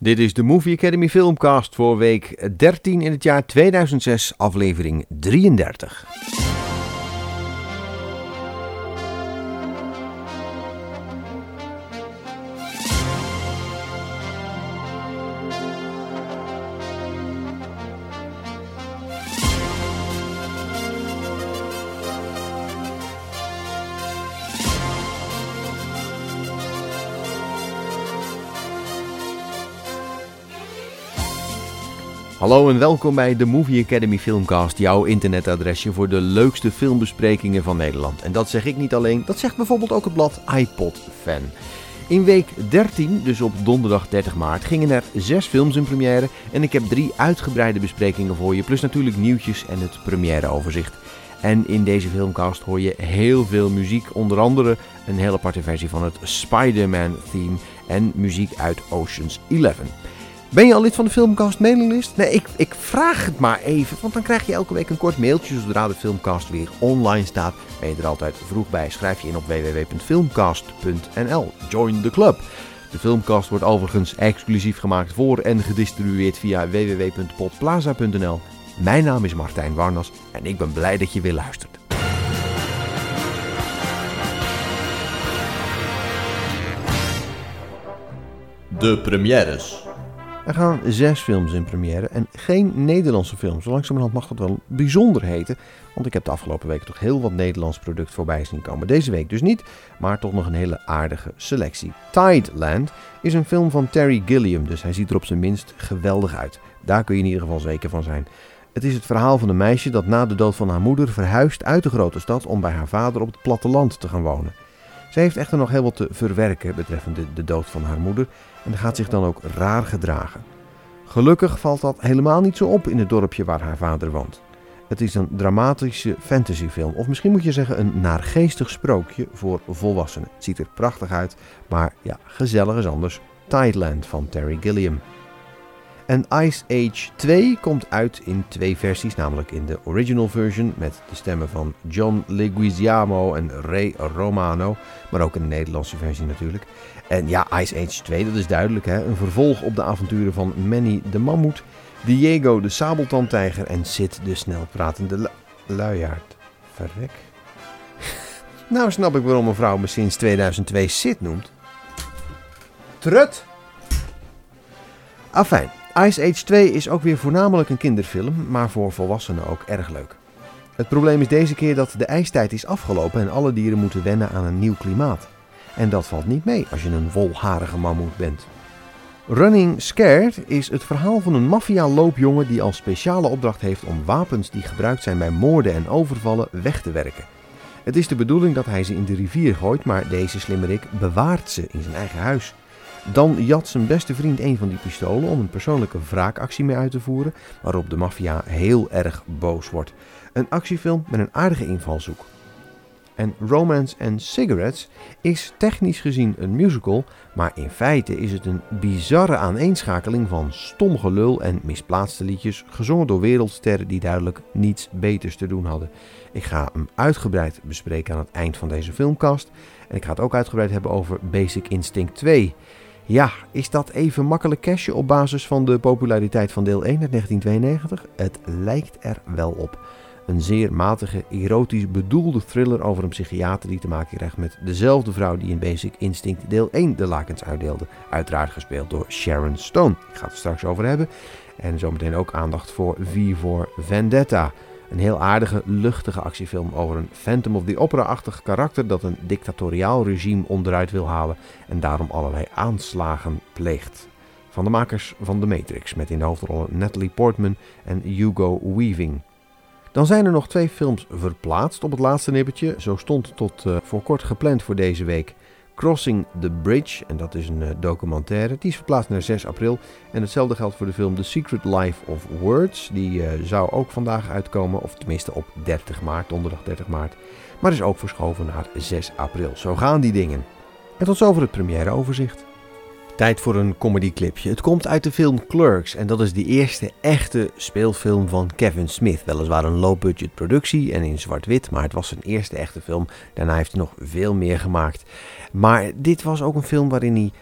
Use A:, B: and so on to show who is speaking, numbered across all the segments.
A: Dit is de Movie Academy Filmcast voor week 13 in het jaar 2006, aflevering 33. Hallo en welkom bij de Movie Academy Filmcast, jouw internetadresje voor de leukste filmbesprekingen van Nederland. En dat zeg ik niet alleen, dat zegt bijvoorbeeld ook het blad iPod Fan. In week 13, dus op donderdag 30 maart, gingen er zes films in première en ik heb drie uitgebreide besprekingen voor je, plus natuurlijk nieuwtjes en het premièreoverzicht. En in deze filmcast hoor je heel veel muziek, onder andere een hele aparte versie van het Spider-Man theme en muziek uit Ocean's 11. Ben je al lid van de Filmcast mailinglist? Nee, ik, ik vraag het maar even, want dan krijg je elke week een kort mailtje zodra de Filmcast weer online staat. Ben je er altijd vroeg bij, schrijf je in op www.filmcast.nl. Join the club. De Filmcast wordt overigens exclusief gemaakt voor en gedistribueerd via www.podplaza.nl. Mijn naam is Martijn Warnas en ik ben blij dat je weer luistert.
B: De premières.
A: Er gaan zes films in première en geen Nederlandse films. Zo langzamerhand mag dat wel bijzonder heten. Want ik heb de afgelopen weken toch heel wat Nederlands product voorbij zien komen. Deze week dus niet, maar toch nog een hele aardige selectie. Tideland is een film van Terry Gilliam, dus hij ziet er op zijn minst geweldig uit. Daar kun je in ieder geval zeker van zijn. Het is het verhaal van een meisje dat na de dood van haar moeder verhuist uit de grote stad om bij haar vader op het platteland te gaan wonen. Zij heeft echter nog heel wat te verwerken betreffende de dood van haar moeder en gaat zich dan ook raar gedragen. Gelukkig valt dat helemaal niet zo op in het dorpje waar haar vader woont. Het is een dramatische fantasyfilm, of misschien moet je zeggen een naargeestig sprookje voor volwassenen. Het ziet er prachtig uit, maar ja, gezellig is anders. Tideland van Terry Gilliam. En Ice Age 2 komt uit in twee versies, namelijk in de original version met de stemmen van John Leguizamo en Ray Romano, maar ook in de Nederlandse versie natuurlijk. En ja, Ice Age 2, dat is duidelijk, hè? een vervolg op de avonturen van Manny de Mammoet, Diego de Sabeltandtijger en Sid de snelpratende lu luiaard. Verrek. nou snap ik waarom een vrouw me sinds 2002 Sid noemt. Trut! Afijn, Ice Age 2 is ook weer voornamelijk een kinderfilm, maar voor volwassenen ook erg leuk. Het probleem is deze keer dat de ijstijd is afgelopen en alle dieren moeten wennen aan een nieuw klimaat. En dat valt niet mee als je een wolharige mammoet bent. Running Scared is het verhaal van een maffia-loopjongen die als speciale opdracht heeft om wapens die gebruikt zijn bij moorden en overvallen weg te werken. Het is de bedoeling dat hij ze in de rivier gooit, maar deze slimmerik bewaart ze in zijn eigen huis. Dan jat zijn beste vriend een van die pistolen om een persoonlijke wraakactie mee uit te voeren, waarop de maffia heel erg boos wordt. Een actiefilm met een aardige invalshoek. En Romance and Cigarettes is technisch gezien een musical, maar in feite is het een bizarre aaneenschakeling van stom gelul en misplaatste liedjes, gezongen door wereldsterren die duidelijk niets beters te doen hadden. Ik ga hem uitgebreid bespreken aan het eind van deze filmcast. En ik ga het ook uitgebreid hebben over Basic Instinct 2. Ja, is dat even makkelijk cashen op basis van de populariteit van deel 1 uit 1992? Het lijkt er wel op. Een zeer matige, erotisch bedoelde thriller over een psychiater die te maken krijgt met dezelfde vrouw die in Basic Instinct deel 1 de lakens uitdeelde. Uiteraard gespeeld door Sharon Stone. Ik ga het straks over hebben. En zometeen ook aandacht voor V voor Vendetta. Een heel aardige, luchtige actiefilm over een Phantom of the Opera-achtig karakter dat een dictatoriaal regime onderuit wil halen en daarom allerlei aanslagen pleegt. Van de makers van The Matrix, met in de hoofdrollen Natalie Portman en Hugo Weaving. Dan zijn er nog twee films verplaatst op het laatste nippertje. Zo stond tot uh, voor kort gepland voor deze week Crossing the Bridge. En dat is een uh, documentaire. Die is verplaatst naar 6 april. En hetzelfde geldt voor de film The Secret Life of Words. Die uh, zou ook vandaag uitkomen. Of tenminste op 30 maart, donderdag 30 maart. Maar is ook verschoven naar 6 april. Zo gaan die dingen. En tot zover het premièreoverzicht. Tijd voor een comedyclipje. Het komt uit de film Clerks en dat is de eerste echte speelfilm van Kevin Smith. Weliswaar een low-budget productie en in zwart-wit, maar het was zijn eerste echte film. Daarna heeft hij nog veel meer gemaakt. Maar dit was ook een film waarin hij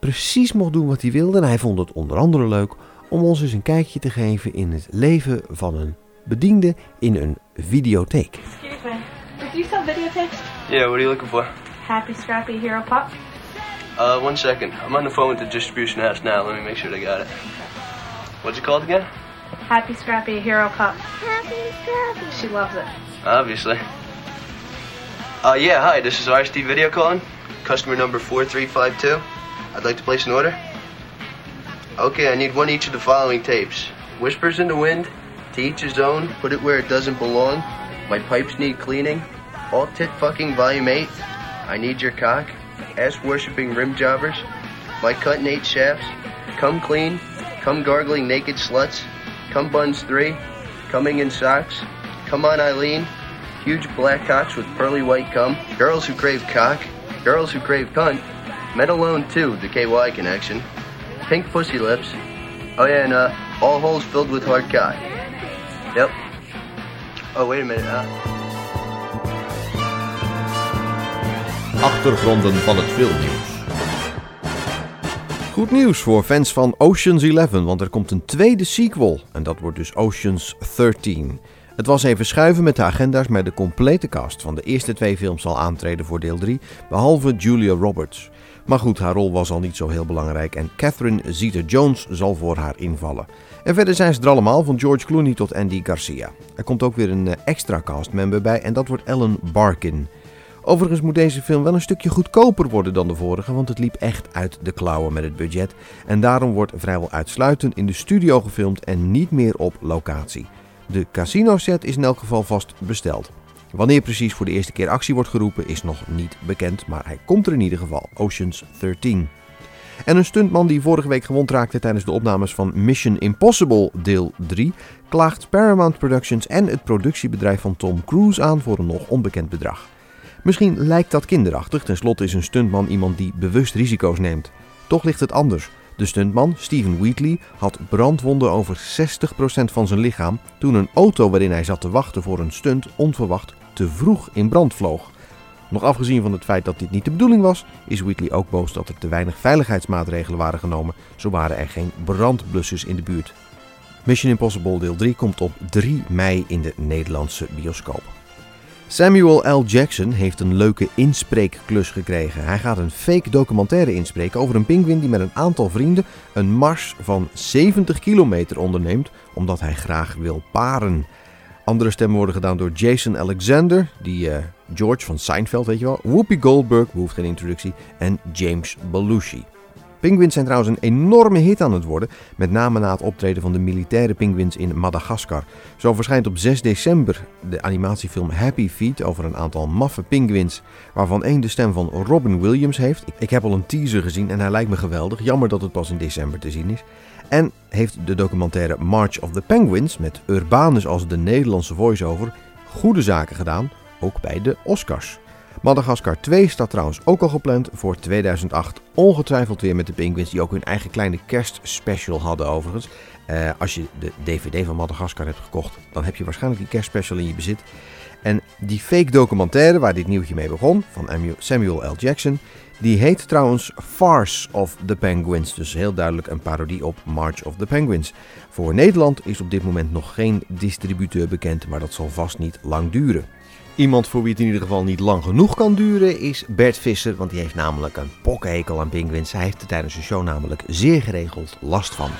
A: precies mocht doen wat hij wilde. En hij vond het onder andere leuk om ons eens een kijkje te geven in het leven van een bediende in een videotheek.
C: Excuse me. Do you sell videotapes?
D: Yeah, what are you looking for?
C: Happy Scrappy Hero Pop?
D: Uh, one second. I'm on the phone with the distribution house now. Let me make sure they got it. What's it called again?
C: Happy Scrappy Hero Pup.
E: Happy Scrappy.
C: She loves it.
D: Obviously. Uh, yeah, hi, this is RST Video calling. Customer number 4352. I'd like to place an order. Okay, I need one each of the following tapes. Whispers in the Wind, To Each His Own, Put It Where It Doesn't Belong, My Pipes Need Cleaning, All Tit Fucking Volume 8, I Need Your Cock, Ass Worshipping Rim Jobbers, My Cut Eight Shafts, Come Clean, Come Gargling Naked Sluts, Come Buns 3, Coming in Socks, Come On Eileen, Huge Black Cocks with Pearly White Cum, Girls Who Crave Cock, Girls Who Crave Cunt, Met Alone 2, the KY Connection, Pink Pussy Lips, oh yeah, and uh, All Holes Filled with Hard Cock. Yep. Oh, wait a minute, uh...
B: Achtergronden van het filmnieuws.
A: Goed nieuws voor fans van Ocean's 11, want er komt een tweede sequel. En dat wordt dus Ocean's 13. Het was even schuiven met de agenda's, maar de complete cast van de eerste twee films zal aantreden voor deel 3, behalve Julia Roberts. Maar goed, haar rol was al niet zo heel belangrijk en Catherine Zeta-Jones zal voor haar invallen. En verder zijn ze er allemaal, van George Clooney tot Andy Garcia. Er komt ook weer een eh, extra castmember bij en dat wordt Ellen Barkin. Overigens moet deze film wel een stukje goedkoper worden dan de vorige, want het liep echt uit de klauwen met het budget. En daarom wordt vrijwel uitsluitend in de studio gefilmd en niet meer op locatie. De casino set is in elk geval vast besteld. Wanneer precies voor de eerste keer actie wordt geroepen is nog niet bekend, maar hij komt er in ieder geval, Oceans 13. En een stuntman die vorige week gewond raakte tijdens de opnames van Mission Impossible deel 3, klaagt Paramount Productions en het productiebedrijf van Tom Cruise aan voor een nog onbekend bedrag. Misschien lijkt dat kinderachtig, tenslotte is een stuntman iemand die bewust risico's neemt. Toch ligt het anders. De stuntman, Steven Wheatley, had brandwonden over 60% van zijn lichaam toen een auto waarin hij zat te wachten voor een stunt onverwacht te vroeg in brand vloog. Nog afgezien van het feit dat dit niet de bedoeling was, is Wheatley ook boos dat er te weinig veiligheidsmaatregelen waren genomen, zo waren er geen brandblussers in de buurt. Mission Impossible deel 3 komt op 3 mei in de Nederlandse bioscoop. Samuel L. Jackson heeft een leuke inspreekklus gekregen. Hij gaat een fake documentaire inspreken over een pinguïn die met een aantal vrienden een mars van 70 kilometer onderneemt omdat hij graag wil paren. Andere stemmen worden gedaan door Jason Alexander, die eh, George van Seinfeld, weet je wel, Whoopi Goldberg, behoeft geen introductie, en James Belushi. Penguins zijn trouwens een enorme hit aan het worden, met name na het optreden van de militaire penguins in Madagaskar. Zo verschijnt op 6 december de animatiefilm Happy Feet over een aantal maffe penguins, waarvan één de stem van Robin Williams heeft. Ik heb al een teaser gezien en hij lijkt me geweldig, jammer dat het pas in december te zien is. En heeft de documentaire March of the Penguins met Urbanus als de Nederlandse voice-over goede zaken gedaan, ook bij de Oscars. Madagaskar 2 staat trouwens ook al gepland voor 2008. Ongetwijfeld weer met de Penguins die ook hun eigen kleine kerstspecial hadden overigens. Eh, als je de DVD van Madagaskar hebt gekocht, dan heb je waarschijnlijk die kerstspecial in je bezit. En die fake documentaire waar dit nieuwtje mee begon, van Samuel L. Jackson, die heet trouwens Farce of the Penguins. Dus heel duidelijk een parodie op March of the Penguins. Voor Nederland is op dit moment nog geen distributeur bekend, maar dat zal vast niet lang duren. Iemand voor wie het in ieder geval niet lang genoeg kan duren is Bert Visser, want die heeft namelijk een pokkenhekel aan pinguïns. Hij heeft er tijdens de show namelijk zeer geregeld last van.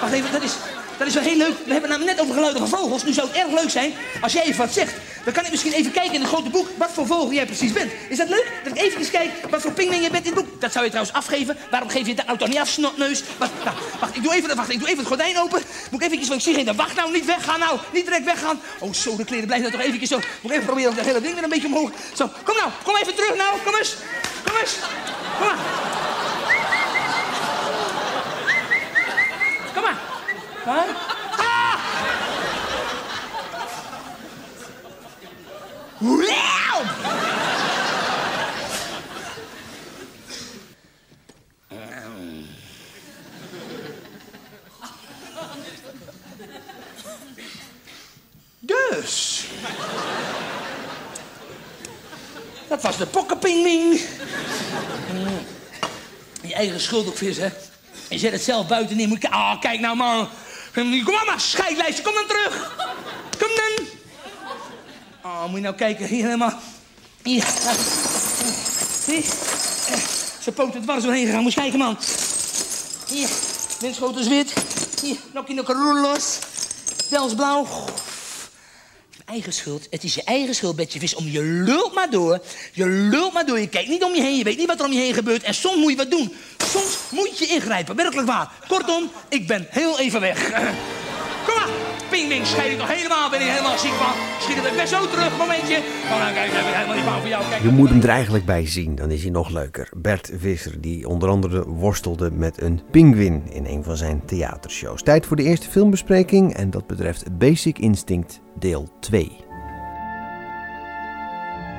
F: Wacht even, dat is, dat is wel heel leuk. We hebben het net over geluiden van vogels. Nu zou het erg leuk zijn als jij even wat zegt. Dan kan ik misschien even kijken in het grote boek wat voor vogel jij precies bent. Is dat leuk? Dat ik even kijk wat voor pinguïn je bent in het boek. Dat zou je trouwens afgeven. Waarom geef je dat toch niet af, snotneus? Wacht, nou, wacht, ik doe even, wacht, ik doe even het gordijn open. Moet ik even, want ik zie geen... Wacht nou, niet weggaan nou. Niet direct weggaan. Oh, zo, de kleren blijven toch even zo. Moet ik even proberen om dat hele ding weer een beetje omhoog. Zo, kom nou, kom even terug nou. Kom eens. Kom eens. Kom maar. Kom maar. Huh? Ah! Wow! Dus. Dat was de pokkenpingming. eigen schuld ook vis, hè. Je zet het zelf buiten neer. Je... Ah, kijk nou, man. Kom maar, scheidlijstje. Kom dan terug. Oh, moet je nou kijken. Hier helemaal. Hier. Zie? Zijn poten dwars doorheen gegaan. Moet je kijken, man. Hier. Windschoten is wit. Hier. Nokkie roer los. Dels blauw. Eigen schuld. Het is je eigen schuld, Betje Vis. Om je lult maar door. Je lult maar door. Je kijkt niet om je heen. Je weet niet wat er om je heen gebeurt. En soms moet je wat doen. Soms moet je ingrijpen. Werkelijk waar. Kortom, ik ben heel even weg. Ping. Scheid ik nog helemaal. Ben ik helemaal ziek van. Schieten we best zo terug. Momentje. Oh, nou, kijk. Ik ben helemaal niet bang voor jou. Kijk.
A: Je moet hem er eigenlijk bij zien, dan is hij nog leuker. Bert Visser, die onder andere worstelde met een pinguïn in een van zijn theatershows. Tijd voor de eerste filmbespreking en dat betreft Basic Instinct deel 2.